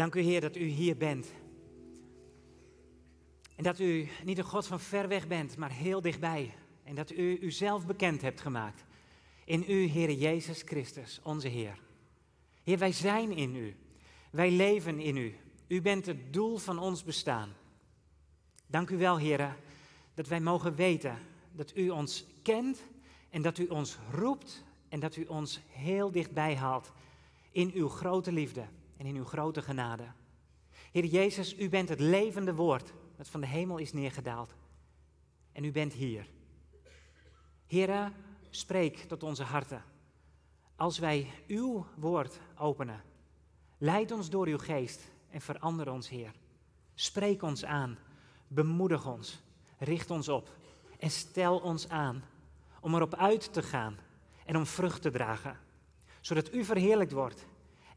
Dank u, Heer, dat u hier bent. En dat u niet een God van ver weg bent, maar heel dichtbij. En dat u uzelf bekend hebt gemaakt. In u, Heer Jezus Christus, onze Heer. Heer, wij zijn in u. Wij leven in u. U bent het doel van ons bestaan. Dank u wel, Heer, dat wij mogen weten dat u ons kent en dat u ons roept en dat u ons heel dichtbij haalt in uw grote liefde en in uw grote genade. Heer Jezus, u bent het levende woord dat van de hemel is neergedaald. En u bent hier. Heere, spreek tot onze harten. Als wij uw woord openen, leid ons door uw geest en verander ons, Heer. Spreek ons aan, bemoedig ons, richt ons op en stel ons aan om erop uit te gaan en om vrucht te dragen, zodat u verheerlijkt wordt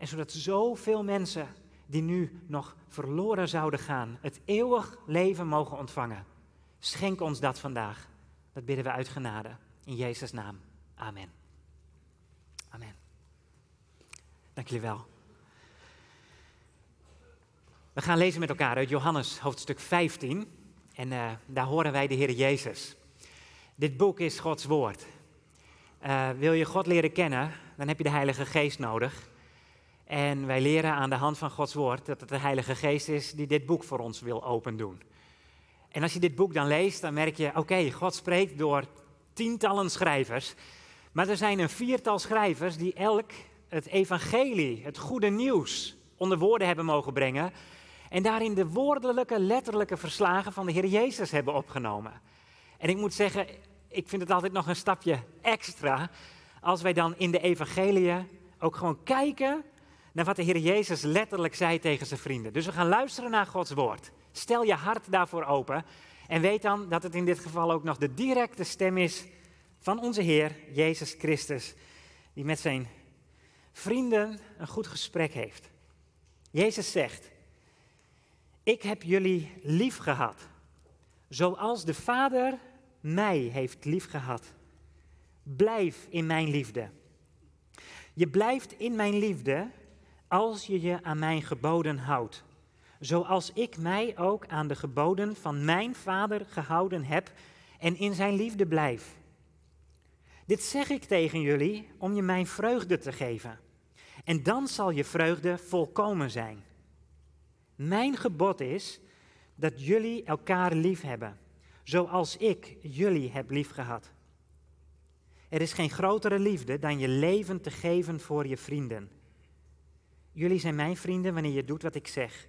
en zodat zoveel mensen die nu nog verloren zouden gaan, het eeuwig leven mogen ontvangen. Schenk ons dat vandaag. Dat bidden we uit genade. In Jezus' naam. Amen. Amen. Dank jullie wel. We gaan lezen met elkaar uit Johannes hoofdstuk 15. En uh, daar horen wij de Heer Jezus. Dit boek is Gods woord. Uh, wil je God leren kennen, dan heb je de Heilige Geest nodig. En wij leren aan de hand van Gods woord dat het de Heilige Geest is die dit boek voor ons wil opendoen. En als je dit boek dan leest, dan merk je, oké, God spreekt door tientallen schrijvers. Maar er zijn een viertal schrijvers die elk het evangelie, het goede nieuws, onder woorden hebben mogen brengen. En daarin de woordelijke, letterlijke verslagen van de Heer Jezus hebben opgenomen. En ik moet zeggen, ik vind het altijd nog een stapje extra als wij dan in de evangelie ook gewoon kijken naar wat de Heer Jezus letterlijk zei tegen zijn vrienden. Dus we gaan luisteren naar Gods woord. Stel je hart daarvoor open en weet dan dat het in dit geval ook nog de directe stem is van onze Heer Jezus Christus, die met zijn vrienden een goed gesprek heeft. Jezus zegt, ik heb jullie lief gehad, zoals de Vader mij heeft lief gehad. Blijf in mijn liefde. Je blijft in mijn liefde als je je aan mijn geboden houdt, zoals ik mij ook aan de geboden van mijn Vader gehouden heb en in zijn liefde blijf. Dit zeg ik tegen jullie om je mijn vreugde te geven. En dan zal je vreugde volkomen zijn. Mijn gebod is dat jullie elkaar lief hebben, zoals ik jullie heb lief gehad. Er is geen grotere liefde dan je leven te geven voor je vrienden. Jullie zijn mijn vrienden wanneer je doet wat ik zeg.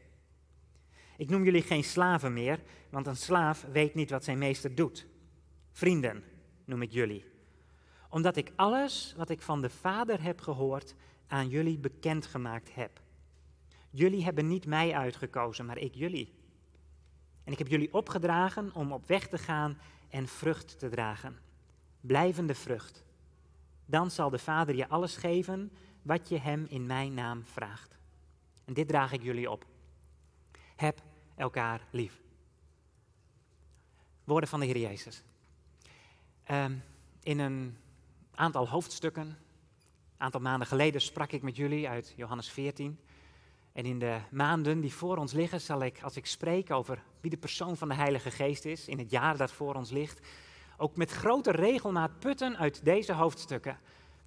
Ik noem jullie geen slaven meer, want een slaaf weet niet wat zijn meester doet. Vrienden noem ik jullie, omdat ik alles wat ik van de Vader heb gehoord aan jullie bekendgemaakt heb. Jullie hebben niet mij uitgekozen, maar ik jullie. En ik heb jullie opgedragen om op weg te gaan en vrucht te dragen. Blijvende vrucht. Dan zal de Vader je alles geven wat je hem in mijn naam vraagt. En dit draag ik jullie op. Heb elkaar lief. Woorden van de Heer Jezus. Um, in een aantal hoofdstukken, een aantal maanden geleden sprak ik met jullie uit Johannes 14. En in de maanden die voor ons liggen, zal ik, als ik spreek over wie de persoon van de Heilige Geest is, in het jaar dat voor ons ligt, ook met grote regelmaat putten uit deze hoofdstukken.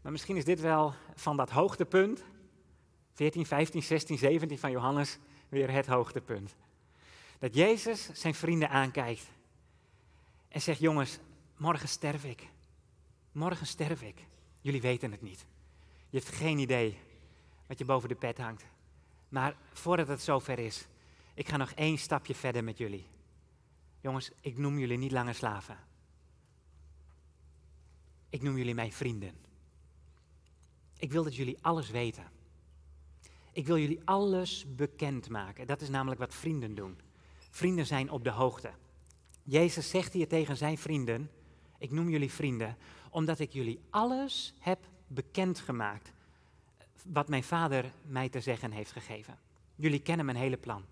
Maar misschien is dit wel van dat hoogtepunt, 14, 15, 16, 17 van Johannes, weer het hoogtepunt. Dat Jezus zijn vrienden aankijkt en zegt, jongens, morgen sterf ik. Morgen sterf ik. Jullie weten het niet. Je hebt geen idee wat je boven de pet hangt. Maar voordat het zover is, ik ga nog één stapje verder met jullie. Jongens, ik noem jullie niet langer slaven. Ik noem jullie mijn vrienden. Ik wil dat jullie alles weten. Ik wil jullie alles bekendmaken. Dat is namelijk wat vrienden doen. Vrienden zijn op de hoogte. Jezus zegt hier tegen zijn vrienden: Ik noem jullie vrienden, omdat ik jullie alles heb bekendgemaakt. Wat mijn vader mij te zeggen heeft gegeven. Jullie kennen mijn hele plan.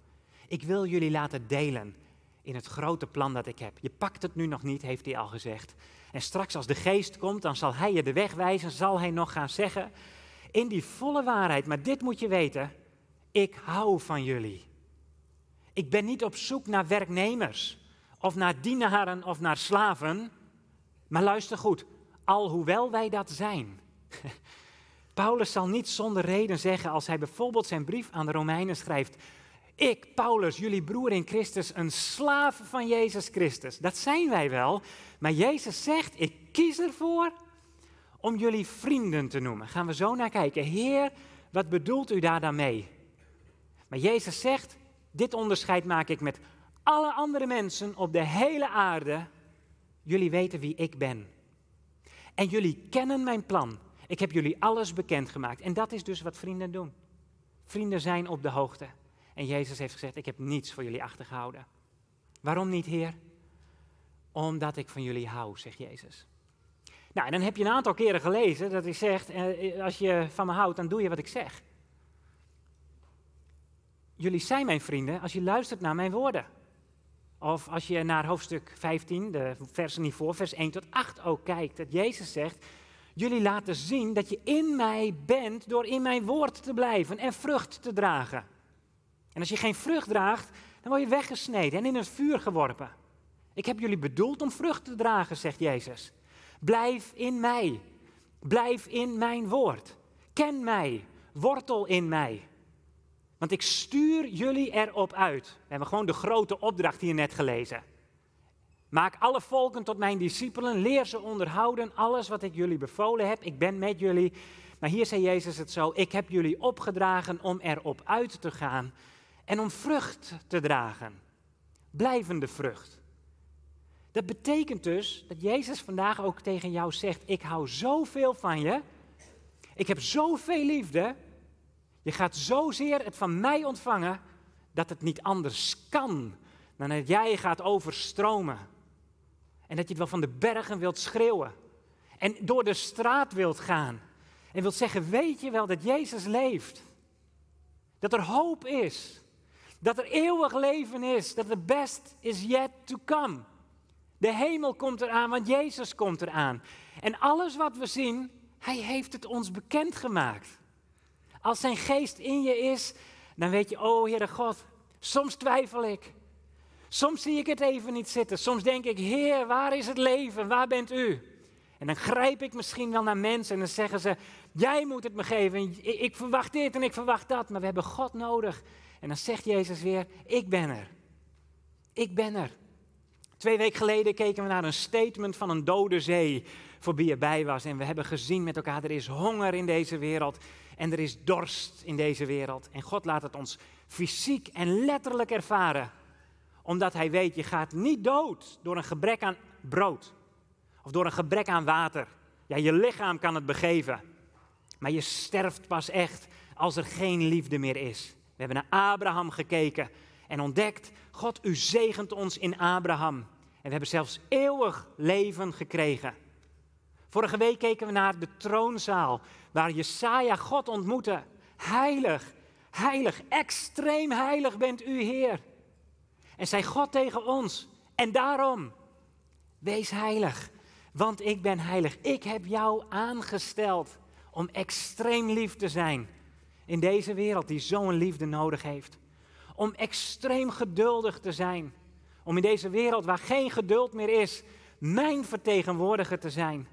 Ik wil jullie laten delen in het grote plan dat ik heb. Je pakt het nu nog niet, heeft hij al gezegd. En straks als de geest komt, dan zal hij je de weg wijzen, zal hij nog gaan zeggen in die volle waarheid. Maar dit moet je weten, ik hou van jullie. Ik ben niet op zoek naar werknemers of naar dienaren of naar slaven. Maar luister goed, alhoewel wij dat zijn. Paulus zal niet zonder reden zeggen als hij bijvoorbeeld zijn brief aan de Romeinen schrijft. Ik, Paulus, jullie broer in Christus, een slaaf van Jezus Christus. Dat zijn wij wel, maar Jezus zegt, ik kies ervoor om jullie vrienden te noemen. Gaan we zo naar kijken. Heer, wat bedoelt u daar dan mee? Maar Jezus zegt, dit onderscheid maak ik met alle andere mensen op de hele aarde. Jullie weten wie ik ben. En jullie kennen mijn plan. Ik heb jullie alles bekendgemaakt. En dat is dus wat vrienden doen. Vrienden zijn op de hoogte. En Jezus heeft gezegd, ik heb niets voor jullie achtergehouden. Waarom niet, Heer? Omdat ik van jullie hou, zegt Jezus. Nou, en dan heb je een aantal keren gelezen dat hij zegt, eh, als je van me houdt, dan doe je wat ik zeg. Jullie zijn mijn vrienden als je luistert naar mijn woorden. Of als je naar hoofdstuk 15, de versen niet voor, vers 1 tot 8 ook kijkt, dat Jezus zegt, jullie laten zien dat je in mij bent door in mijn woord te blijven en vrucht te dragen. En als je geen vrucht draagt, dan word je weggesneden en in het vuur geworpen. Ik heb jullie bedoeld om vrucht te dragen, zegt Jezus. Blijf in mij. Blijf in mijn woord. Ken mij. Wortel in mij. Want ik stuur jullie erop uit. We hebben gewoon de grote opdracht hier net gelezen. Maak alle volken tot mijn discipelen. Leer ze onderhouden. Alles wat ik jullie bevolen heb. Ik ben met jullie. Maar hier zei Jezus het zo. Ik heb jullie opgedragen om erop uit te gaan. En om vrucht te dragen. Blijvende vrucht. Dat betekent dus dat Jezus vandaag ook tegen jou zegt: Ik hou zoveel van je. Ik heb zoveel liefde. Je gaat zozeer het van mij ontvangen dat het niet anders kan dan dat jij gaat overstromen. En dat je het wel van de bergen wilt schreeuwen. En door de straat wilt gaan. En wilt zeggen: Weet je wel dat Jezus leeft? Dat er hoop is. Dat er eeuwig leven is. Dat the best is yet to come. De hemel komt eraan, want Jezus komt eraan. En alles wat we zien, Hij heeft het ons bekendgemaakt. Als Zijn geest in je is, dan weet je, oh Heere God, soms twijfel ik. Soms zie ik het even niet zitten. Soms denk ik, Heer, waar is het leven? Waar bent u? En dan grijp ik misschien wel naar mensen en dan zeggen ze, jij moet het me geven. Ik verwacht dit en ik verwacht dat, maar we hebben God nodig. En dan zegt Jezus weer, ik ben er. Ik ben er. Twee weken geleden keken we naar een statement van een dode zee voor wie erbij was. En we hebben gezien met elkaar, er is honger in deze wereld en er is dorst in deze wereld. En God laat het ons fysiek en letterlijk ervaren. Omdat Hij weet, je gaat niet dood door een gebrek aan brood. Of door een gebrek aan water. Ja, je lichaam kan het begeven. Maar je sterft pas echt als er geen liefde meer is. We hebben naar Abraham gekeken en ontdekt, God, u zegent ons in Abraham. En we hebben zelfs eeuwig leven gekregen. Vorige week keken we naar de troonzaal, waar Jesaja God ontmoette. Heilig, heilig, extreem heilig bent u, Heer. En zei God tegen ons, en daarom, wees heilig, want ik ben heilig. Ik heb jou aangesteld om extreem lief te zijn in deze wereld die zo'n liefde nodig heeft. Om extreem geduldig te zijn. Om in deze wereld waar geen geduld meer is, mijn vertegenwoordiger te zijn.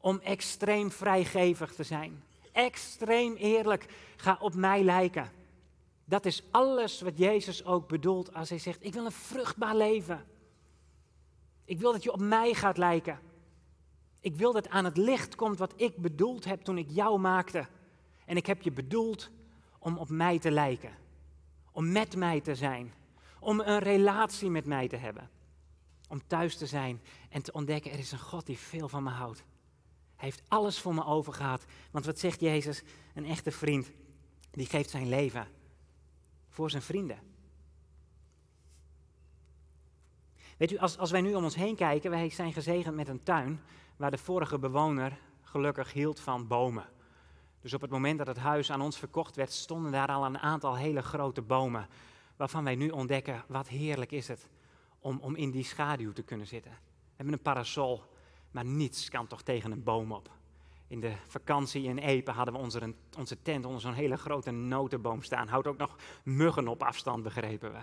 Om extreem vrijgevig te zijn. Extreem eerlijk. Ga op mij lijken. Dat is alles wat Jezus ook bedoelt als hij zegt: Ik wil een vruchtbaar leven. Ik wil dat je op mij gaat lijken. Ik wil dat aan het licht komt wat ik bedoeld heb toen ik jou maakte. En ik heb je bedoeld om op mij te lijken. Om met mij te zijn. Om een relatie met mij te hebben. Om thuis te zijn en te ontdekken, er is een God die veel van me houdt. Hij heeft alles voor me overgehad. Want wat zegt Jezus? Een echte vriend, die geeft zijn leven voor zijn vrienden. Weet u, als, als wij nu om ons heen kijken, wij zijn gezegend met een tuin waar de vorige bewoner gelukkig hield van bomen. Dus op het moment dat het huis aan ons verkocht werd, stonden daar al een aantal hele grote bomen. Waarvan wij nu ontdekken, wat heerlijk is het om, om in die schaduw te kunnen zitten. We hebben een parasol, maar niets kan toch tegen een boom op. In de vakantie in Epe hadden we onze, onze tent onder zo'n hele grote notenboom staan. Houdt ook nog muggen op afstand, begrepen we.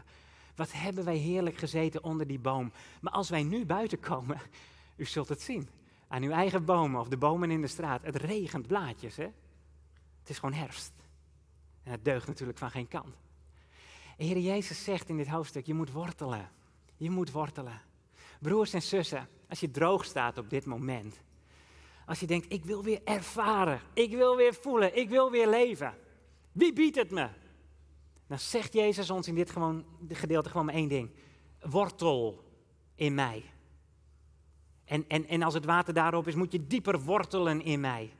Wat hebben wij heerlijk gezeten onder die boom. Maar als wij nu buiten komen, u zult het zien. Aan uw eigen bomen of de bomen in de straat. Het regent blaadjes, hè? Het is gewoon herfst. En het deugt natuurlijk van geen kant. Heer Jezus zegt in dit hoofdstuk, je moet wortelen. Je moet wortelen. Broers en zussen, als je droog staat op dit moment. Als je denkt, ik wil weer ervaren. Ik wil weer voelen. Ik wil weer leven. Wie biedt het me? Dan zegt Jezus ons in dit gewoon, gedeelte gewoon maar één ding. Wortel in mij. En, en, en als het water daarop is, moet je dieper wortelen in mij.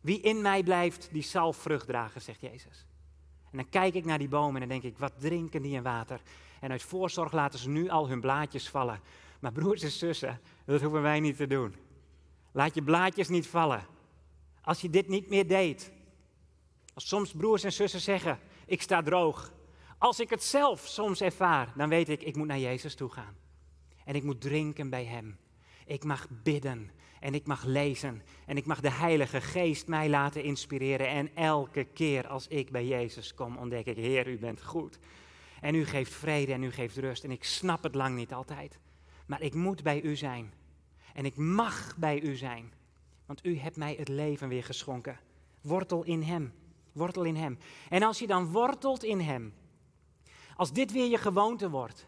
Wie in mij blijft, die zal vrucht dragen, zegt Jezus. En dan kijk ik naar die bomen en dan denk ik, wat drinken die in water? En uit voorzorg laten ze nu al hun blaadjes vallen. Maar broers en zussen, dat hoeven wij niet te doen. Laat je blaadjes niet vallen. Als je dit niet meer deed. Als soms broers en zussen zeggen, ik sta droog. Als ik het zelf soms ervaar, dan weet ik, ik moet naar Jezus toe gaan. En ik moet drinken bij Hem. Ik mag bidden en ik mag lezen en ik mag de Heilige Geest mij laten inspireren. En elke keer als ik bij Jezus kom, ontdek ik, Heer, u bent goed. En u geeft vrede en u geeft rust. En ik snap het lang niet altijd. Maar ik moet bij u zijn. En ik mag bij u zijn. Want u hebt mij het leven weer geschonken. Wortel in Hem. Wortel in Hem. En als je dan wortelt in Hem. Als dit weer je gewoonte wordt.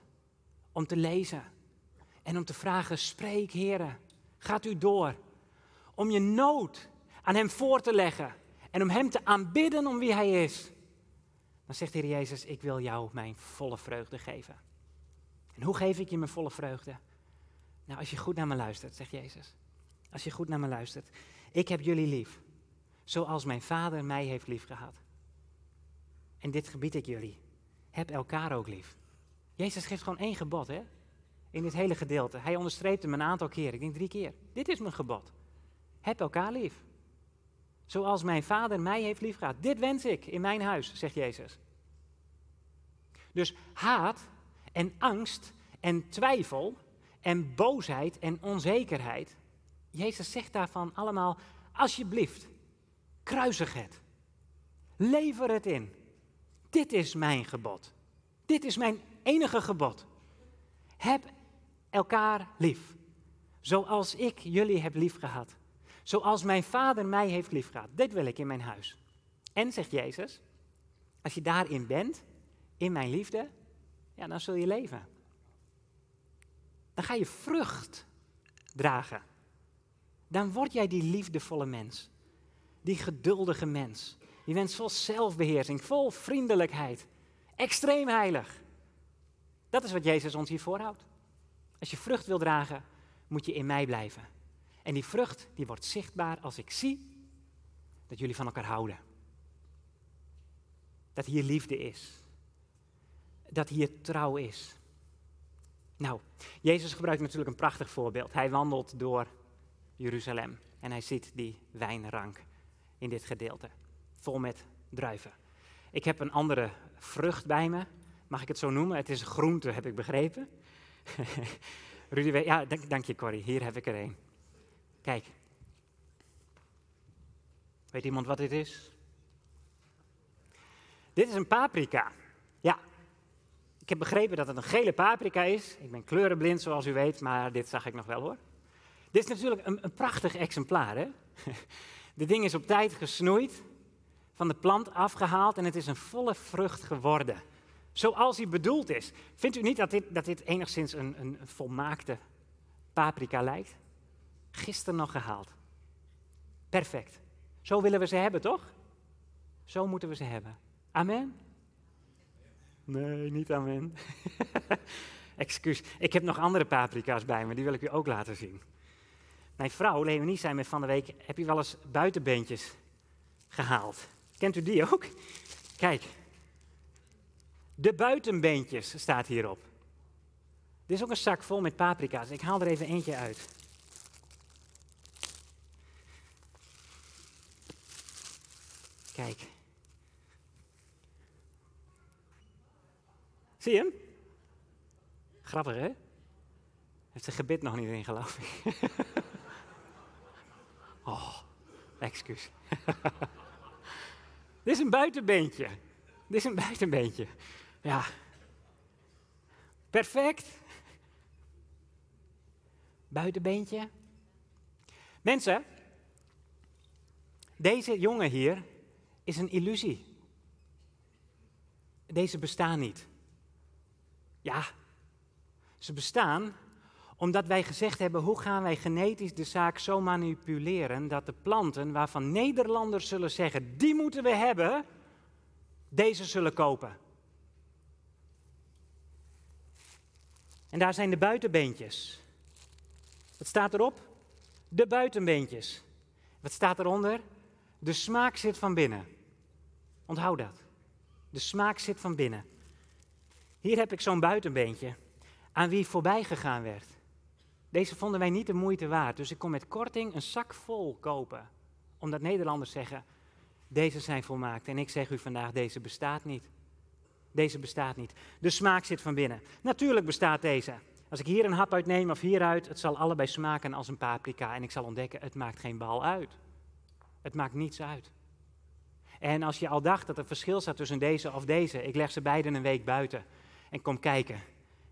Om te lezen. En om te vragen, spreek Heren. Gaat u door. Om je nood aan Hem voor te leggen. En om Hem te aanbidden om wie Hij is. Dan zegt de Heer Jezus, ik wil jou mijn volle vreugde geven. En hoe geef ik je mijn volle vreugde? Nou, als je goed naar me luistert, zegt Jezus. Als je goed naar me luistert. Ik heb jullie lief, zoals mijn vader mij heeft lief gehad. En dit gebied ik jullie. Heb elkaar ook lief. Jezus geeft gewoon één gebod, hè? In dit hele gedeelte. Hij onderstreept hem een aantal keren. Ik denk drie keer. Dit is mijn gebod. Heb elkaar lief. Zoals mijn vader mij heeft liefgehad. Dit wens ik in mijn huis, zegt Jezus. Dus haat en angst en twijfel en boosheid en onzekerheid. Jezus zegt daarvan allemaal, alsjeblieft, kruisig het. Lever het in. Dit is mijn gebod. Dit is mijn enige gebod. Heb elkaar lief. Zoals ik jullie heb lief gehad. Zoals mijn vader mij heeft liefgehad. Dit wil ik in mijn huis. En, zegt Jezus, als je daarin bent, in mijn liefde, ja, dan zul je leven. Dan ga je vrucht dragen. Dan word jij die liefdevolle mens. Die geduldige mens. Die mens vol zelfbeheersing, vol vriendelijkheid. Extreem heilig. Dat is wat Jezus ons hier voorhoudt. Als je vrucht wil dragen, moet je in mij blijven. En die vrucht die wordt zichtbaar als ik zie dat jullie van elkaar houden. Dat hier liefde is. Dat hier trouw is. Nou, Jezus gebruikt natuurlijk een prachtig voorbeeld. Hij wandelt door Jeruzalem en hij ziet die wijnrank in dit gedeelte, vol met druiven. Ik heb een andere vrucht bij me, mag ik het zo noemen? Het is groente, heb ik begrepen. Rudy, ja, dank, je Corrie, hier heb ik er een. Kijk. Weet iemand wat dit is? Dit is een paprika. Ja. Ik heb begrepen dat het een gele paprika is. Ik ben kleurenblind, zoals u weet, maar dit zag ik nog wel hoor. Dit is natuurlijk een, een prachtig exemplaar. Hè? Dit ding is op tijd gesnoeid, van de plant afgehaald en het is een volle vrucht geworden. Zoals hij bedoeld is. Vindt u niet dat dit, dat dit enigszins een, een volmaakte paprika lijkt? Gisteren nog gehaald. Perfect. Zo willen we ze hebben, toch? Zo moeten we ze hebben. Amen? Nee, niet amen. Excuus. Ik heb nog andere paprika's bij me, die wil ik u ook laten zien. Mijn vrouw, Leonie, zei me van de week, heb je wel eens buitenbeentjes gehaald? Kent u die ook? Kijk. De buitenbeentjes staat hierop. Dit is ook een zak vol met paprika's. Ik haal er even eentje uit. Kijk. Zie je hem? Grappig, hè? Heeft zijn gebit nog niet in, geloof ik. oh, Excuus. Dit is een buitenbeentje. Dit is een buitenbeentje. Ja. Perfect. Buitenbeentje. Mensen, deze jongen hier is een illusie. Deze bestaan niet. Ja, ze bestaan omdat wij gezegd hebben, hoe gaan wij genetisch de zaak zo manipuleren dat de planten waarvan Nederlanders zullen zeggen, die moeten we hebben, deze zullen kopen. En daar zijn de buitenbeentjes. Wat staat erop? De buitenbeentjes. Wat staat eronder? De smaak zit van binnen. Onthoud dat. De smaak zit van binnen. Hier heb ik zo'n buitenbeentje aan wie voorbij gegaan werd. Deze vonden wij niet de moeite waard, dus ik kon met korting een zak vol kopen. Omdat Nederlanders zeggen, deze zijn volmaakt. En ik zeg u vandaag, deze bestaat niet. Deze bestaat niet. De smaak zit van binnen. Natuurlijk bestaat deze. Als ik hier een hap uitneem of hieruit, het zal allebei smaken als een paprika. En ik zal ontdekken, het maakt geen bal uit. Het maakt niets uit. En als je al dacht dat er verschil zat tussen deze of deze, ik leg ze beiden een week buiten en kom kijken.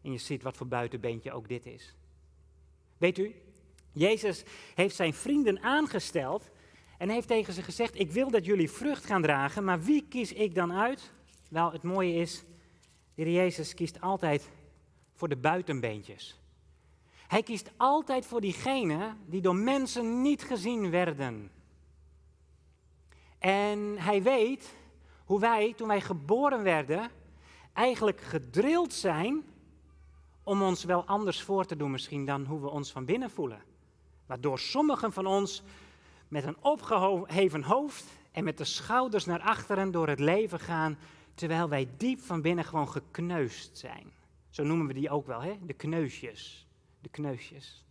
En je ziet wat voor buitenbeentje ook dit is. Weet u, Jezus heeft zijn vrienden aangesteld en heeft tegen ze gezegd: Ik wil dat jullie vrucht gaan dragen, maar wie kies ik dan uit? Wel, het mooie is, de Heer Jezus kiest altijd voor de buitenbeentjes. Hij kiest altijd voor diegenen die door mensen niet gezien werden. En hij weet hoe wij, toen wij geboren werden, eigenlijk gedrild zijn om ons wel anders voor te doen misschien dan hoe we ons van binnen voelen. Waardoor sommigen van ons met een opgeheven hoofd en met de schouders naar achteren door het leven gaan, terwijl wij diep van binnen gewoon gekneusd zijn. Zo noemen we die ook wel, hè? de kneusjes. De kneusjes.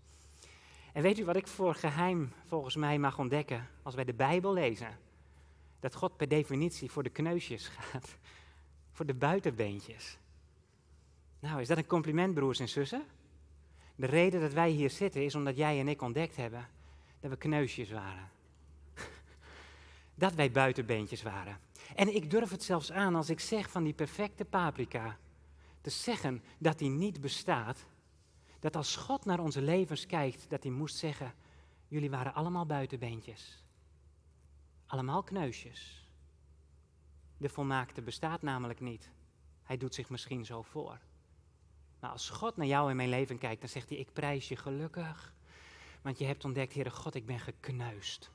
En weet u wat ik voor geheim volgens mij mag ontdekken als wij de Bijbel lezen? Dat God per definitie voor de kneusjes gaat, voor de buitenbeentjes. Nou, is dat een compliment, broers en zussen? De reden dat wij hier zitten is omdat jij en ik ontdekt hebben dat we kneusjes waren. Dat wij buitenbeentjes waren. En ik durf het zelfs aan als ik zeg van die perfecte paprika, te zeggen dat die niet bestaat. Dat als God naar onze levens kijkt, dat hij moest zeggen, jullie waren allemaal buitenbeentjes. Allemaal kneusjes. De volmaakte bestaat namelijk niet. Hij doet zich misschien zo voor. Maar als God naar jou in mijn leven kijkt, dan zegt hij: Ik prijs je gelukkig. Want je hebt ontdekt, Heere God, ik ben gekneusd.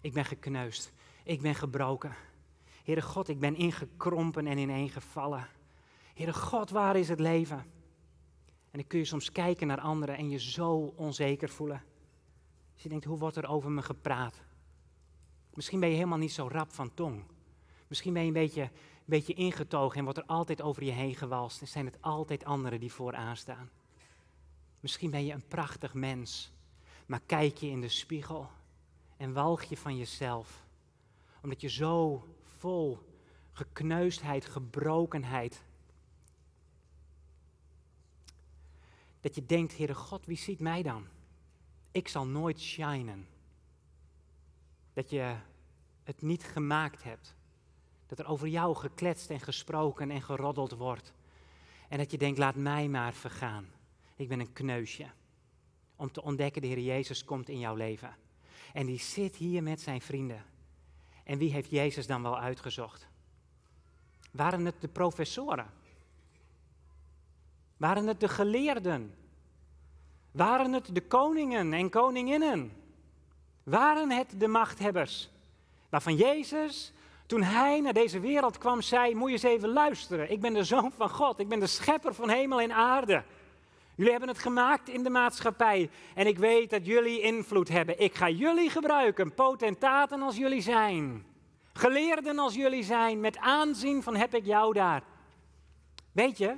Ik ben gekneusd. Ik ben gebroken. Heere God, ik ben ingekrompen en ineengevallen. Heere God, waar is het leven? En dan kun je soms kijken naar anderen en je zo onzeker voelen. Dus je denkt, hoe wordt er over me gepraat? Misschien ben je helemaal niet zo rap van tong. Misschien ben je een beetje, een beetje ingetogen en wordt er altijd over je heen gewalst. En zijn het altijd anderen die vooraan staan. Misschien ben je een prachtig mens, maar kijk je in de spiegel en walg je van jezelf. Omdat je zo vol gekneusdheid, gebrokenheid. Dat je denkt, Heere God, wie ziet mij dan? Ik zal nooit shinen. Dat je het niet gemaakt hebt. Dat er over jou gekletst en gesproken en geroddeld wordt. En dat je denkt, laat mij maar vergaan. Ik ben een kneusje. Om te ontdekken, de Heer Jezus komt in jouw leven. En die zit hier met zijn vrienden. En wie heeft Jezus dan wel uitgezocht? Waren het de professoren? Waren het de geleerden? Waren het de koningen en koninginnen? Waren het de machthebbers? Waarvan Jezus, toen hij naar deze wereld kwam, zei: Moet je eens even luisteren. Ik ben de zoon van God. Ik ben de schepper van hemel en aarde. Jullie hebben het gemaakt in de maatschappij en ik weet dat jullie invloed hebben. Ik ga jullie gebruiken, potentaten als jullie zijn. Geleerden als jullie zijn, met aanzien van heb ik jou daar. Weet je,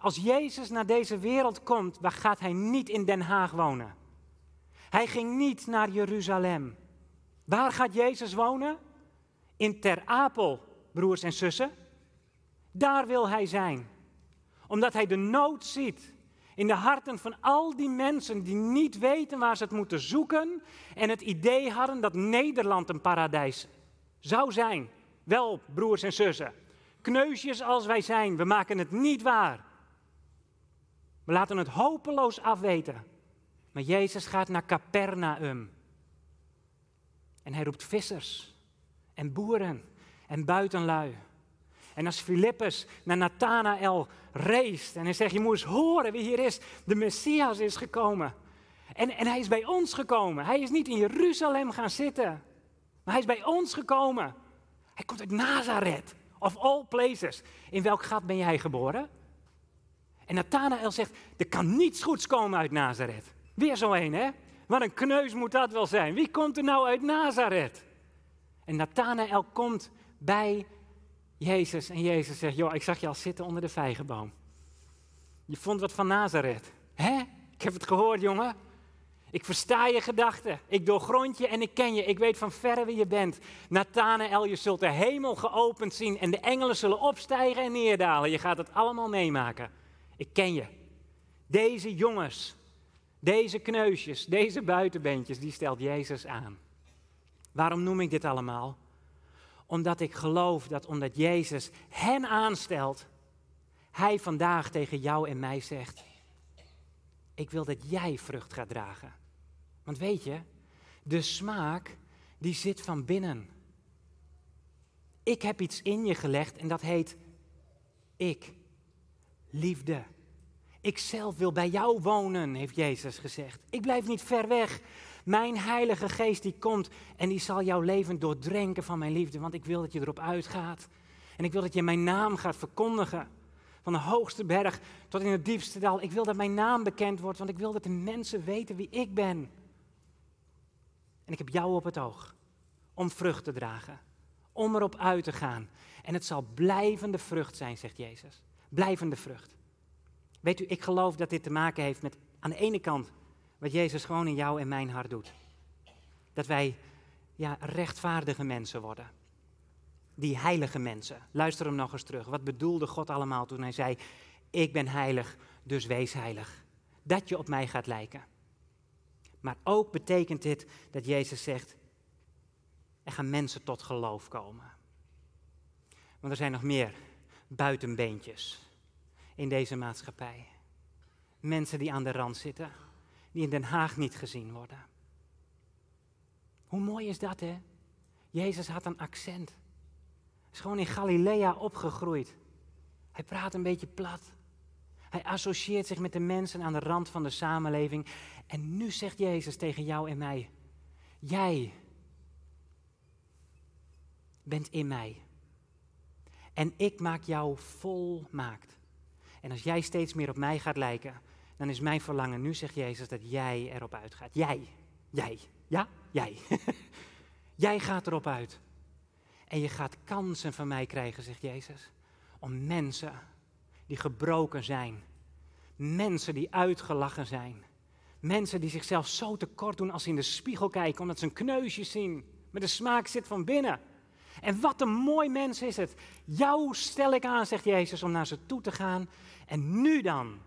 als Jezus naar deze wereld komt, waar gaat hij niet in Den Haag wonen? Hij ging niet naar Jeruzalem. Waar gaat Jezus wonen? In Ter Apel, broers en zussen. Daar wil hij zijn. Omdat hij de nood ziet In de harten van al die mensen die niet weten waar ze het moeten zoeken en het idee hadden dat Nederland een paradijs zou zijn. Wel, broers en zussen, kneusjes als wij zijn, we maken het niet waar. We laten het hopeloos afweten. Maar Jezus gaat naar Capernaum. En hij roept vissers en boeren en buitenlui. En als Filippus naar Nathanael reist en hij zegt, je moet eens horen wie hier is, de Messias is gekomen. En, en hij is bij ons gekomen. Hij is niet in Jeruzalem gaan zitten, maar hij is bij ons gekomen. Hij komt uit Nazareth, of all places. In welk gat ben jij geboren? En Nathanael zegt, er kan niets goeds komen uit Nazareth. Weer zo een, hè? Wat een kneus moet dat wel zijn. Wie komt er nou uit Nazareth? En Nathanael komt bij Jezus en Jezus zegt, joh, ik zag je al zitten onder de vijgenboom. Je vond wat van Nazareth. Hè? Ik heb het gehoord, jongen. Ik versta je gedachten. Ik doorgrond je en ik ken je. Ik weet van verre wie je bent. Nathanael, je zult de hemel geopend zien en de engelen zullen opstijgen en neerdalen. Je gaat het allemaal meemaken. Ik ken je. Deze jongens, deze kneusjes, deze buitenbeentjes, die stelt Jezus aan. Waarom noem ik dit allemaal? Omdat ik geloof dat omdat Jezus hen aanstelt, Hij vandaag tegen jou en mij zegt, ik wil dat jij vrucht gaat dragen. Want weet je, de smaak die zit van binnen. Ik heb iets in je gelegd en dat heet ik, liefde. Ik zelf wil bij jou wonen, heeft Jezus gezegd. Ik blijf niet ver weg. Mijn Heilige Geest die komt en die zal jouw leven doordrenken van mijn liefde, want ik wil dat je erop uitgaat. En ik wil dat je mijn naam gaat verkondigen. Van de hoogste berg tot in het diepste dal. Ik wil dat mijn naam bekend wordt, want ik wil dat de mensen weten wie ik ben. En ik heb jou op het oog om vrucht te dragen, om erop uit te gaan. En het zal blijvende vrucht zijn, zegt Jezus. Blijvende vrucht. Weet u, ik geloof dat dit te maken heeft met aan de ene kant wat Jezus gewoon in jou en mijn hart doet. Dat wij ja, rechtvaardige mensen worden. Die heilige mensen. Luister hem nog eens terug. Wat bedoelde God allemaal toen hij zei: Ik ben heilig, dus wees heilig. Dat je op mij gaat lijken. Maar ook betekent dit dat Jezus zegt: Er gaan mensen tot geloof komen. Want er zijn nog meer buitenbeentjes in deze maatschappij. Mensen die aan de rand zitten die in Den Haag niet gezien worden. Hoe mooi is dat, hè? Jezus had een accent. Is gewoon in Galilea opgegroeid. Hij praat een beetje plat. Hij associeert zich met de mensen aan de rand van de samenleving. En nu zegt Jezus tegen jou en mij: Jij bent in mij. En ik maak jou volmaakt. En als jij steeds meer op mij gaat lijken, dan is mijn verlangen nu, zegt Jezus, dat jij erop uitgaat. Jij, jij, ja, jij. jij gaat erop uit. En je gaat kansen van mij krijgen, zegt Jezus, om mensen die gebroken zijn, mensen die uitgelachen zijn, mensen die zichzelf zo tekort doen als ze in de spiegel kijken, omdat ze een kneusje zien, maar de smaak zit van binnen. En wat een mooi mens is het. Jou stel ik aan, zegt Jezus, om naar ze toe te gaan. En nu dan,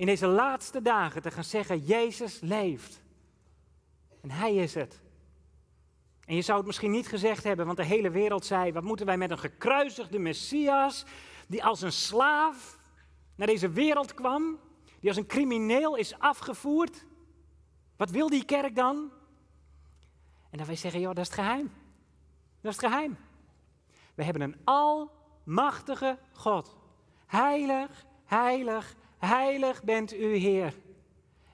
in deze laatste dagen te gaan zeggen, Jezus leeft. En Hij is het. En je zou het misschien niet gezegd hebben, want de hele wereld zei, wat moeten wij met een gekruisigde Messias, die als een slaaf naar deze wereld kwam, die als een crimineel is afgevoerd. Wat wil die kerk dan? En dan wij zeggen, joh, dat is het geheim. Dat is het geheim. We hebben een almachtige God. Heilig, heilig, Heilig bent u, Heer.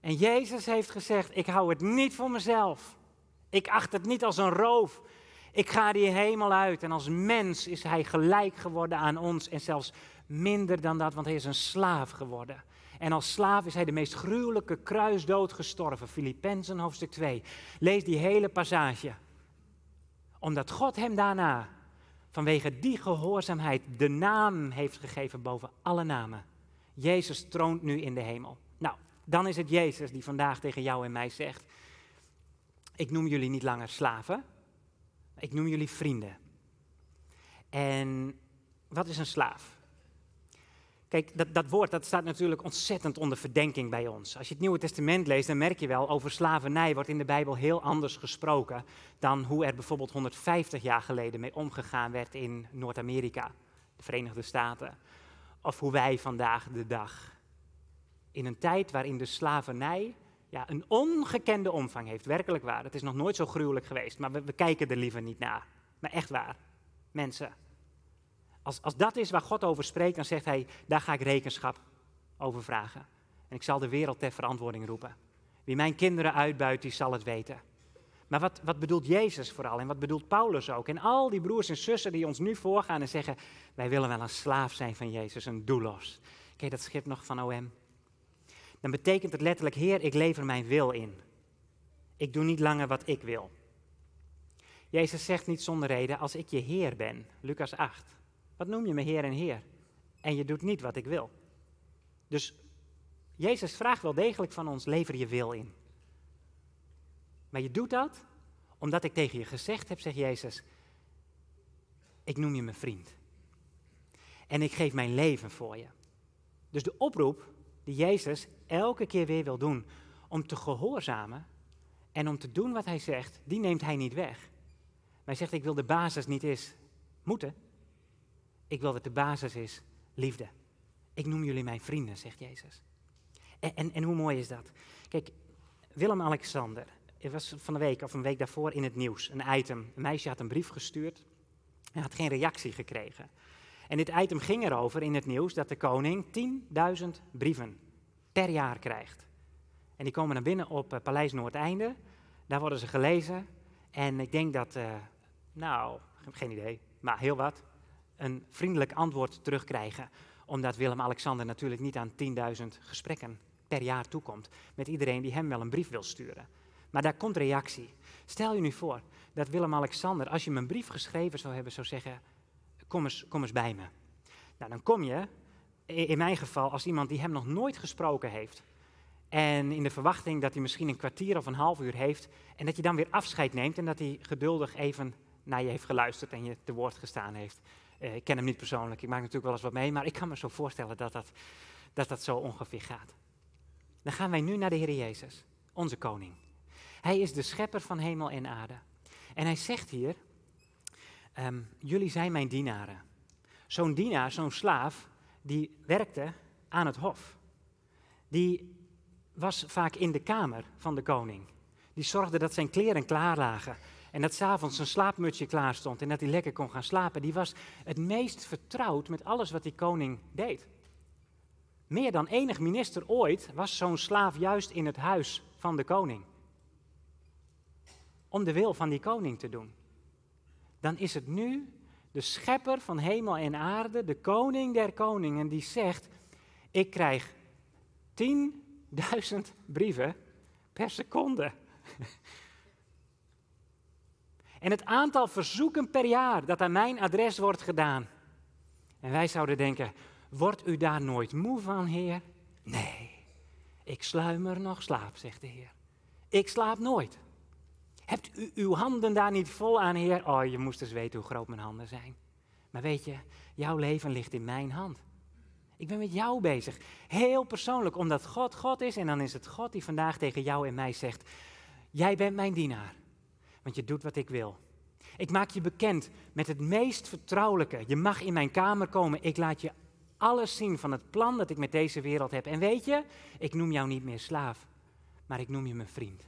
En Jezus heeft gezegd: Ik hou het niet voor mezelf. Ik acht het niet als een roof. Ik ga die hemel uit. En als mens is hij gelijk geworden aan ons. En zelfs minder dan dat, want hij is een slaaf geworden. En als slaaf is hij de meest gruwelijke kruisdood gestorven. Filippenzen hoofdstuk 2. Lees die hele passage. Omdat God hem daarna, vanwege die gehoorzaamheid, de naam heeft gegeven boven alle namen. Jezus troont nu in de hemel. Nou, dan is het Jezus die vandaag tegen jou en mij zegt: Ik noem jullie niet langer slaven, ik noem jullie vrienden. En wat is een slaaf? Kijk, dat, dat woord dat staat natuurlijk ontzettend onder verdenking bij ons. Als je het Nieuwe Testament leest, dan merk je wel, over slavernij wordt in de Bijbel heel anders gesproken dan hoe er bijvoorbeeld 150 jaar geleden mee omgegaan werd in Noord-Amerika, de Verenigde Staten. Of hoe wij vandaag de dag, in een tijd waarin de slavernij ja, een ongekende omvang heeft, werkelijk waar. Het is nog nooit zo gruwelijk geweest, maar we, kijken er liever niet naar. Maar echt waar, mensen. Als, als dat is waar God over spreekt, dan zegt hij, daar ga ik rekenschap over vragen. En ik zal de wereld ter verantwoording roepen. Wie mijn kinderen uitbuit, die zal het weten. Maar wat, wat bedoelt Jezus vooral en wat bedoelt Paulus ook? En al die broers en zussen die ons nu voorgaan en zeggen, wij willen wel een slaaf zijn van Jezus, een doelos. Ken dat schip nog van OM? Dan betekent het letterlijk, Heer, ik lever mijn wil in. Ik doe niet langer wat ik wil. Jezus zegt niet zonder reden, als ik je Heer ben, Lucas 8. Wat noem je me Heer en Heer? En je doet niet wat ik wil. Dus Jezus vraagt wel degelijk van ons: lever je wil in. Maar je doet dat omdat ik tegen je gezegd heb, zegt Jezus: ik noem je mijn vriend. En ik geef mijn leven voor je. Dus de oproep die Jezus elke keer weer wil doen om te gehoorzamen en om te doen wat hij zegt, die neemt hij niet weg. Maar hij zegt: ik wil de basis niet eens moeten, ik wil dat de basis is liefde. Ik noem jullie mijn vrienden, zegt Jezus. En, en, en hoe mooi is dat? Kijk, Willem-Alexander, het was van de week of een week daarvoor in het nieuws, een item. Een meisje had een brief gestuurd en had geen reactie gekregen. En dit item ging erover in het nieuws dat de koning 10.000 brieven per jaar krijgt. En die komen naar binnen op uh, Paleis Noordeinde. Daar worden ze gelezen. En ik denk dat, uh, nou, geen idee, maar heel wat, een vriendelijk antwoord terugkrijgen. Omdat Willem-Alexander natuurlijk niet aan 10.000 gesprekken per jaar toekomt. Met iedereen die hem wel een brief wil sturen. Maar daar komt reactie. Stel je nu voor dat Willem-Alexander, als je hem een brief geschreven zou hebben, zou zeggen: Kom eens, kom eens bij me. Nou, dan kom je, in mijn geval, als iemand die hem nog nooit gesproken heeft. En in de verwachting dat hij misschien een kwartier of een half uur heeft. En dat je dan weer afscheid neemt en dat hij geduldig even naar je heeft geluisterd en je te woord gestaan heeft. Uh, ik ken hem niet persoonlijk, ik maak natuurlijk wel eens wat mee, maar ik kan me zo voorstellen dat dat, dat, dat zo ongeveer gaat. Dan gaan wij nu naar de Heer Jezus, onze koning. Hij is de schepper van hemel en aarde. En hij zegt hier, um, jullie zijn mijn dienaren. Zo'n dienaar, zo'n slaaf, die werkte aan het hof. Die was vaak in de kamer van de koning. Die zorgde dat zijn kleren klaar lagen. En dat s'avonds een slaapmutsje klaar stond en dat hij lekker kon gaan slapen. Die was het meest vertrouwd met alles wat die koning deed. Meer dan enig minister ooit was zo'n slaaf juist in het huis van de koning. Om de wil van die koning te doen. Dan is het nu de schepper van hemel en aarde, de koning der koningen, die zegt: Ik krijg 10.000 brieven per seconde. En het aantal verzoeken per jaar dat aan mijn adres wordt gedaan. En wij zouden denken, wordt u daar nooit moe van, Heer? Nee, ik sluimer nog slaap, zegt de Heer. Ik slaap nooit. Hebt u uw handen daar niet vol aan, Heer? Oh, je moest eens weten hoe groot mijn handen zijn. Maar weet je, jouw leven ligt in mijn hand. Ik ben met jou bezig. Heel persoonlijk, omdat God God is en dan is het God die vandaag tegen jou en mij zegt: Jij bent mijn dienaar want je doet wat ik wil. Ik maak je bekend met het meest vertrouwelijke. Je mag in mijn kamer komen. Ik laat je alles zien van het plan dat ik met deze wereld heb. En weet je, ik noem jou niet meer slaaf, maar ik noem je mijn vriend.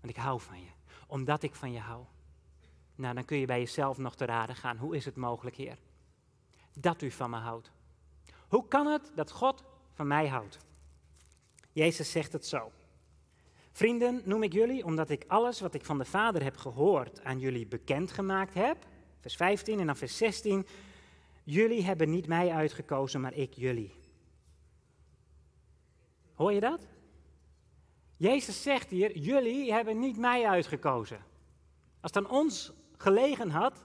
Want ik hou van je, omdat ik van je hou. Nou, dan kun je bij jezelf nog te raden gaan. Hoe is het mogelijk, Heer? Dat u van me houdt. Hoe kan het dat God van mij houdt? Jezus zegt het zo. Vrienden noem ik jullie omdat ik alles wat ik van de Vader heb gehoord aan jullie bekendgemaakt heb. Vers 15 en dan vers 16. Jullie hebben niet mij uitgekozen, maar ik jullie. Hoor je dat? Jezus zegt hier, jullie hebben niet mij uitgekozen. Als het aan ons gelegen had,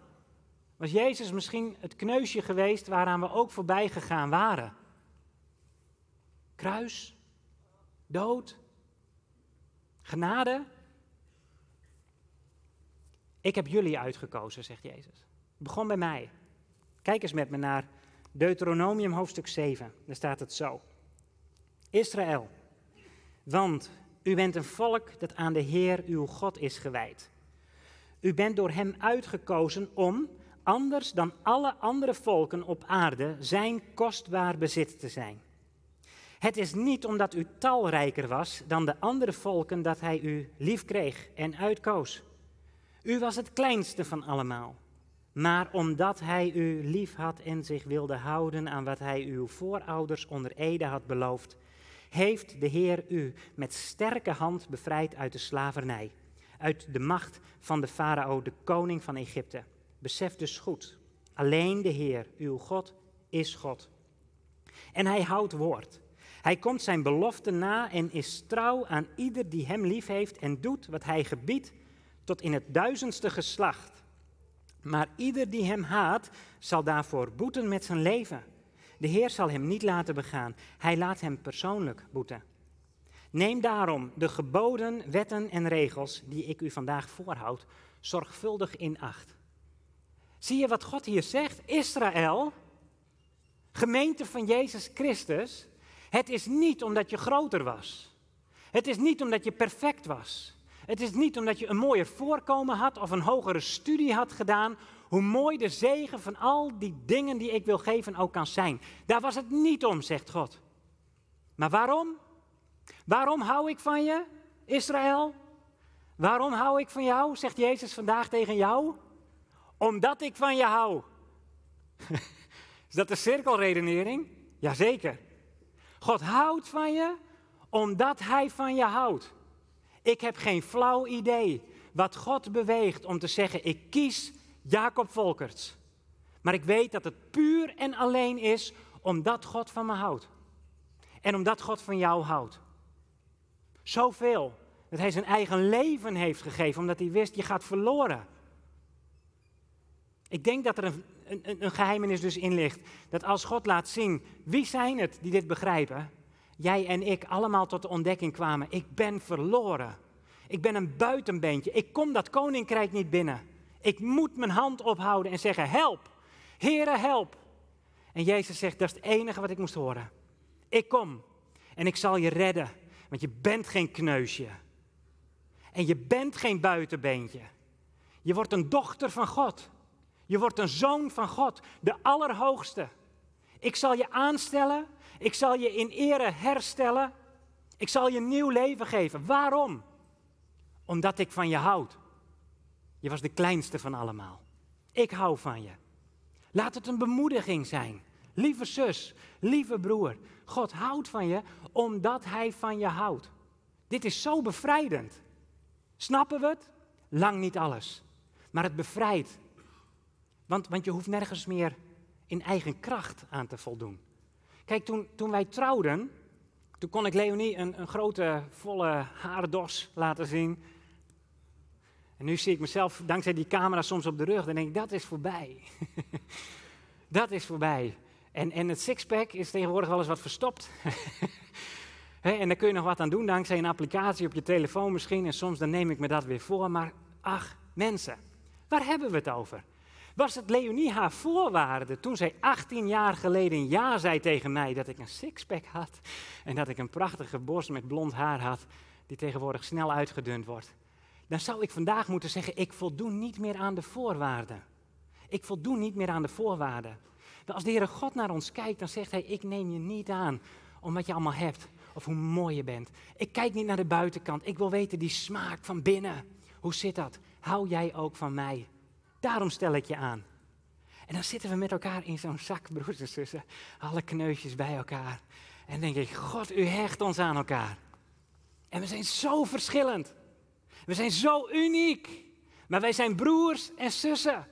was Jezus misschien het kneusje geweest waaraan we ook voorbij gegaan waren. Kruis, dood, Genade. Ik heb jullie uitgekozen, zegt Jezus. Het begon bij mij. Kijk eens met me naar Deuteronomium hoofdstuk 7, daar staat het zo. Israël, want u bent een volk dat aan de Heer uw God is gewijd. U bent door Hem uitgekozen om, anders dan alle andere volken op aarde, Zijn kostbaar bezit te zijn. Het is niet omdat u talrijker was dan de andere volken dat Hij u lief kreeg en uitkoos. U was het kleinste van allemaal. Maar omdat Hij u lief had en zich wilde houden aan wat Hij uw voorouders onder Ede had beloofd, heeft de Heer u met sterke hand bevrijd uit de slavernij, uit de macht van de farao, de koning van Egypte. Besef dus goed, alleen de Heer, uw God, is God. En hij houdt woord. Hij komt zijn belofte na en is trouw aan ieder die hem lief heeft en doet wat hij gebiedt tot in het duizendste geslacht. Maar ieder die hem haat, zal daarvoor boeten met zijn leven. De Heer zal hem niet laten begaan. Hij laat hem persoonlijk boeten. Neem daarom de geboden, wetten en regels die ik u vandaag voorhoud, zorgvuldig in acht. Zie je wat God hier zegt? Israël, gemeente van Jezus Christus, het is niet omdat je groter was. Het is niet omdat je perfect was. Het is niet omdat je een mooier voorkomen had of een hogere studie had gedaan, hoe mooi de zegen van al die dingen die ik wil geven ook kan zijn. Daar was het niet om, zegt God. Maar waarom? Waarom hou ik van je, Israël? Waarom hou ik van jou, zegt Jezus vandaag tegen jou? Omdat ik van je hou. Is dat de cirkelredenering? Jazeker. God houdt van je omdat Hij van je houdt. Ik heb geen flauw idee wat God beweegt om te zeggen: ik kies Jacob Volkerts. Maar ik weet dat het puur en alleen is omdat God van me houdt. En omdat God van jou houdt. Zoveel dat hij zijn eigen leven heeft gegeven, omdat hij wist, je gaat verloren. Ik denk dat er een, een, een geheimenis dus in ligt. Dat als God laat zien, wie zijn het die dit begrijpen? Jij en ik allemaal tot de ontdekking kwamen, ik ben verloren. Ik ben een buitenbeentje. Ik kom dat koninkrijk niet binnen. Ik moet mijn hand ophouden en zeggen: Help, Heere, help. En Jezus zegt: Dat is het enige wat ik moest horen. Ik kom en ik zal je redden, want je bent geen kneusje. En je bent geen buitenbeentje. Je wordt een dochter van God. Je wordt een zoon van God, de Allerhoogste. Ik zal je aanstellen, ik zal je in ere herstellen, ik zal je nieuw leven geven. Waarom? Omdat ik van je houd. Je was de kleinste van allemaal. Ik hou van je. Laat het een bemoediging zijn. Lieve zus, lieve broer, God houdt van je omdat Hij van je houdt. Dit is zo bevrijdend. Snappen we het? Lang niet alles. Maar het bevrijdt. Want, want je hoeft nergens meer in eigen kracht aan te voldoen. Kijk, toen, toen wij trouwden, toen kon ik Leonie een, een grote, volle haardos laten zien. En nu zie ik mezelf dankzij die camera soms op de rug. Dan denk ik, dat is voorbij. dat is voorbij. En, en het sixpack is tegenwoordig wel eens wat verstopt. en daar kun je nog wat aan doen dankzij een applicatie op je telefoon misschien. En soms dan neem ik me dat weer voor. Maar ach, mensen, waar hebben we het over? Was het Leonie haar voorwaarde toen zij 18 jaar geleden ja zei tegen mij dat ik een sixpack had en dat ik een prachtige borst met blond haar had die tegenwoordig snel uitgedund wordt? Dan zou ik vandaag moeten zeggen, ik voldoen niet meer aan de voorwaarden. Ik voldoen niet meer aan de voorwaarden. Als de Heere God naar ons kijkt, dan zegt Hij, ik neem je niet aan om wat je allemaal hebt of hoe mooi je bent. Ik kijk niet naar de buitenkant, ik wil weten die smaak van binnen. Hoe zit dat? Hou jij ook van mij? Daarom stel ik je aan. En dan zitten we met elkaar in zo'n zak, broers en zussen, alle kneusjes bij elkaar. En denk ik, God, u hecht ons aan elkaar. En we zijn zo verschillend. We zijn zo uniek. Maar wij zijn broers en zussen.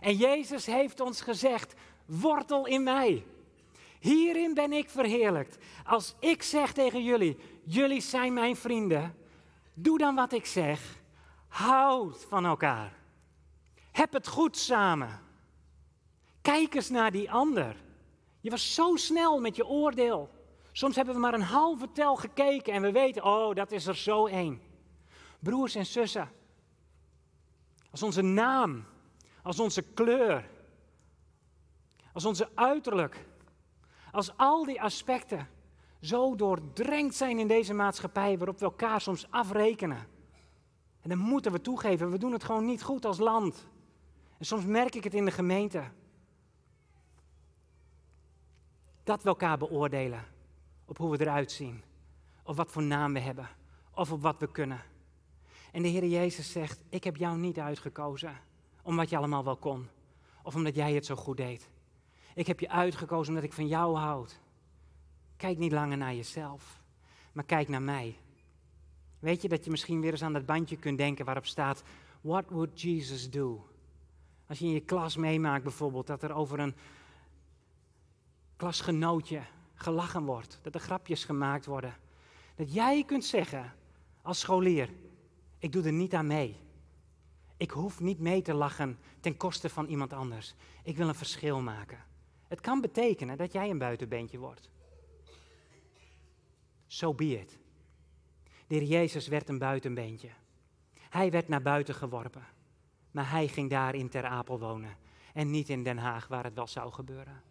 En Jezus heeft ons gezegd: wortel in mij. Hierin ben ik verheerlijkt. Als ik zeg tegen jullie: jullie zijn mijn vrienden, doe dan wat ik zeg. Houd van elkaar. Heb het goed samen. Kijk eens naar die ander. Je was zo snel met je oordeel. Soms hebben we maar een halve tel gekeken en we weten, oh, dat is er zo één broers en zussen. Als onze naam, als onze kleur, Als onze uiterlijk. Als al die aspecten zo doordrenkt zijn in deze maatschappij waarop we elkaar soms afrekenen. En dan moeten we toegeven, we doen het gewoon niet goed als land. En soms merk ik het in de gemeente. Dat we elkaar beoordelen op hoe we eruit zien, of wat voor naam we hebben, of op wat we kunnen. En de Heer Jezus zegt, ik heb jou niet uitgekozen omdat je allemaal wel kon, of omdat jij het zo goed deed. Ik heb je uitgekozen omdat ik van jou houd. Kijk niet langer naar jezelf, maar kijk naar mij. Weet je dat je misschien weer eens aan dat bandje kunt denken waarop staat: What would Jesus do? Als je in je klas meemaakt bijvoorbeeld dat er over een klasgenootje gelachen wordt, dat er grapjes gemaakt worden. Dat jij kunt zeggen als scholier: Ik doe er niet aan mee. Ik hoef niet mee te lachen ten koste van iemand anders. Ik wil een verschil maken. Het kan betekenen dat jij een buitenbeentje wordt. So be. De heer Jezus werd een buitenbeentje. Hij werd naar buiten geworpen. Maar hij ging daar in Ter Apel wonen. En niet in Den Haag, waar het wel zou gebeuren.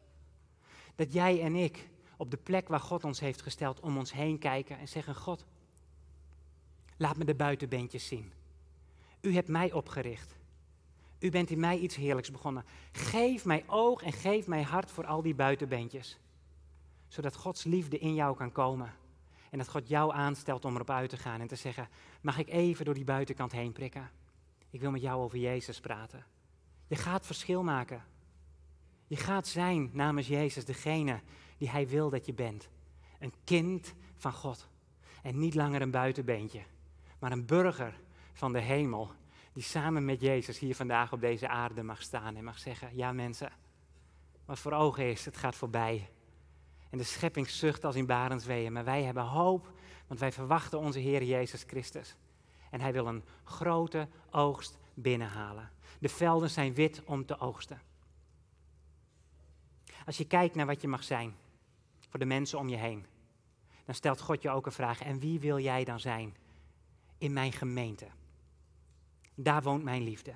Dat jij en ik op de plek waar God ons heeft gesteld om ons heen kijken en zeggen: God, laat me de buitenbeentjes zien. U hebt mij opgericht. U bent in mij iets heerlijks begonnen. Geef mij oog en geef mij hart voor al die buitenbeentjes. Zodat Gods liefde in jou kan komen. En dat God jou aanstelt om erop uit te gaan en te zeggen: Mag ik even door die buitenkant heen prikken? Ik wil met jou over Jezus praten. Je gaat verschil maken. Je gaat zijn namens Jezus degene die Hij wil dat je bent. Een kind van God. En niet langer een buitenbeentje, maar een burger van de hemel. Die samen met Jezus hier vandaag op deze aarde mag staan en mag zeggen: Ja, mensen, wat voor ogen is, het gaat voorbij. En de schepping zucht als in barensweeën. Maar wij hebben hoop, want wij verwachten onze Heer Jezus Christus. En Hij wil een grote oogst binnenhalen. De velden zijn wit om te oogsten. Als je kijkt naar wat je mag zijn voor de mensen om je heen, dan stelt God je ook een vraag. En wie wil jij dan zijn in mijn gemeente? Daar woont mijn liefde.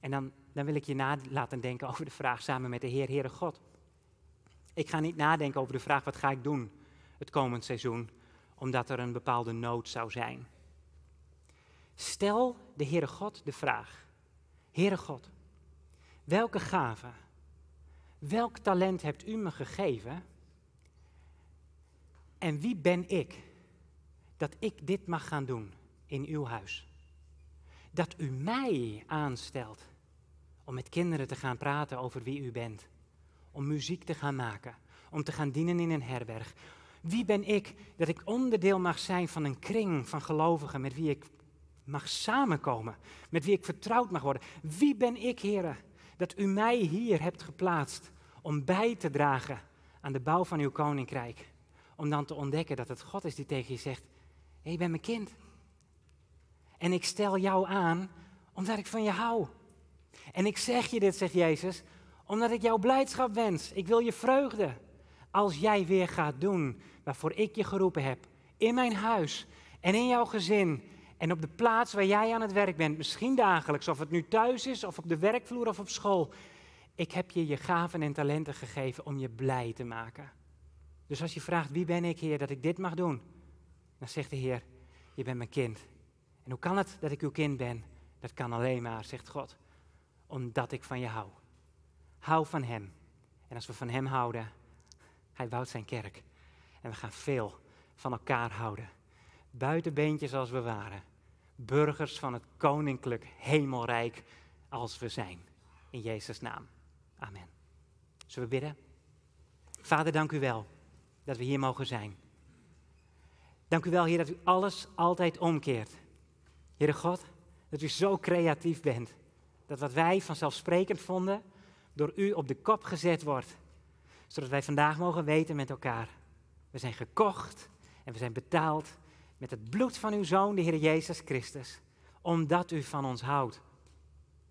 En dan, dan wil ik je na laten denken over de vraag samen met de Heer, Heere God. Ik ga niet nadenken over de vraag wat ga ik doen het komend seizoen, omdat er een bepaalde nood zou zijn. Stel de Heere God de vraag: Heere God, welke gave, welk talent hebt u me gegeven? En wie ben ik dat ik dit mag gaan doen in uw huis? Dat u mij aanstelt om met kinderen te gaan praten over wie u bent om muziek te gaan maken, om te gaan dienen in een herberg. Wie ben ik dat ik onderdeel mag zijn van een kring van gelovigen met wie ik mag samenkomen, met wie ik vertrouwd mag worden? Wie ben ik, heren, dat u mij hier hebt geplaatst om bij te dragen aan de bouw van uw koninkrijk? Om dan te ontdekken dat het God is die tegen je zegt: Hé, je bent mijn kind. En ik stel jou aan omdat ik van je hou. En ik zeg je dit, zegt Jezus, omdat ik jouw blijdschap wens. Ik wil je vreugde. Als jij weer gaat doen waarvoor ik je geroepen heb. In mijn huis en in jouw gezin. En op de plaats waar jij aan het werk bent. Misschien dagelijks, of het nu thuis is, of op de werkvloer of op school. Ik heb je je gaven en talenten gegeven om je blij te maken. Dus als je vraagt, wie ben ik, Heer, dat ik dit mag doen? Dan zegt de Heer, je bent mijn kind. En hoe kan het dat ik uw kind ben? Dat kan alleen maar, zegt God, omdat ik van je hou. Hou van Hem. En als we van Hem houden, Hij bouwt zijn kerk. En we gaan veel van elkaar houden. Buitenbeentjes als we waren. Burgers van het koninklijk hemelrijk als we zijn. In Jezus' naam. Amen. Zullen we bidden? Vader, dank u wel dat we hier mogen zijn. Dank u wel, Heer, dat u alles altijd omkeert. Heere God, dat u zo creatief bent. Dat wat wij vanzelfsprekend vonden, door u op de kop gezet wordt. Zodat wij vandaag mogen weten met elkaar. We zijn gekocht en we zijn betaald met het bloed van uw Zoon, de Heer Jezus Christus. Omdat u van ons houdt.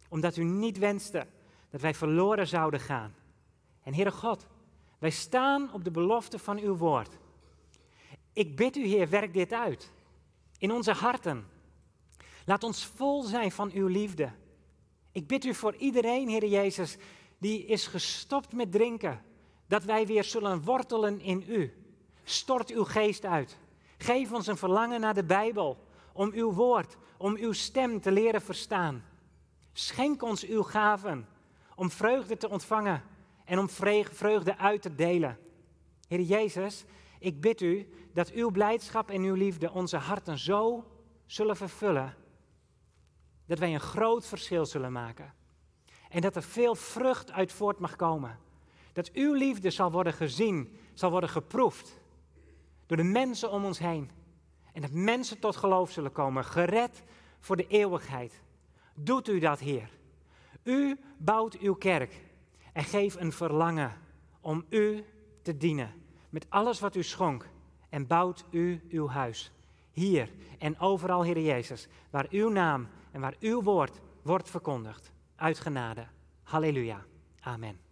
Omdat u niet wenste dat wij verloren zouden gaan. En Heere God, wij staan op de belofte van uw woord. Ik bid u, Heer, werk dit uit. In onze harten. Laat ons vol zijn van uw liefde. Ik bid u voor iedereen, Heer Jezus, die is gestopt met drinken. Dat wij weer zullen wortelen in u. Stort uw geest uit. Geef ons een verlangen naar de Bijbel, om uw woord, om uw stem te leren verstaan. Schenk ons uw gaven, om vreugde te ontvangen en om vreugde uit te delen. Heer Jezus, ik bid u dat uw blijdschap en uw liefde onze harten zo zullen vervullen, dat wij een groot verschil zullen maken. En dat er veel vrucht uit voort mag komen. Dat uw liefde zal worden gezien, zal worden geproefd door de mensen om ons heen. En dat mensen tot geloof zullen komen, gered voor de eeuwigheid. Doet u dat, Heer. U bouwt uw kerk en geef een verlangen om u te dienen met alles wat u schonk en bouwt u uw huis. Hier en overal, Heer Jezus, waar uw naam en waar uw woord wordt verkondigd. Uit genade. Halleluja. Amen.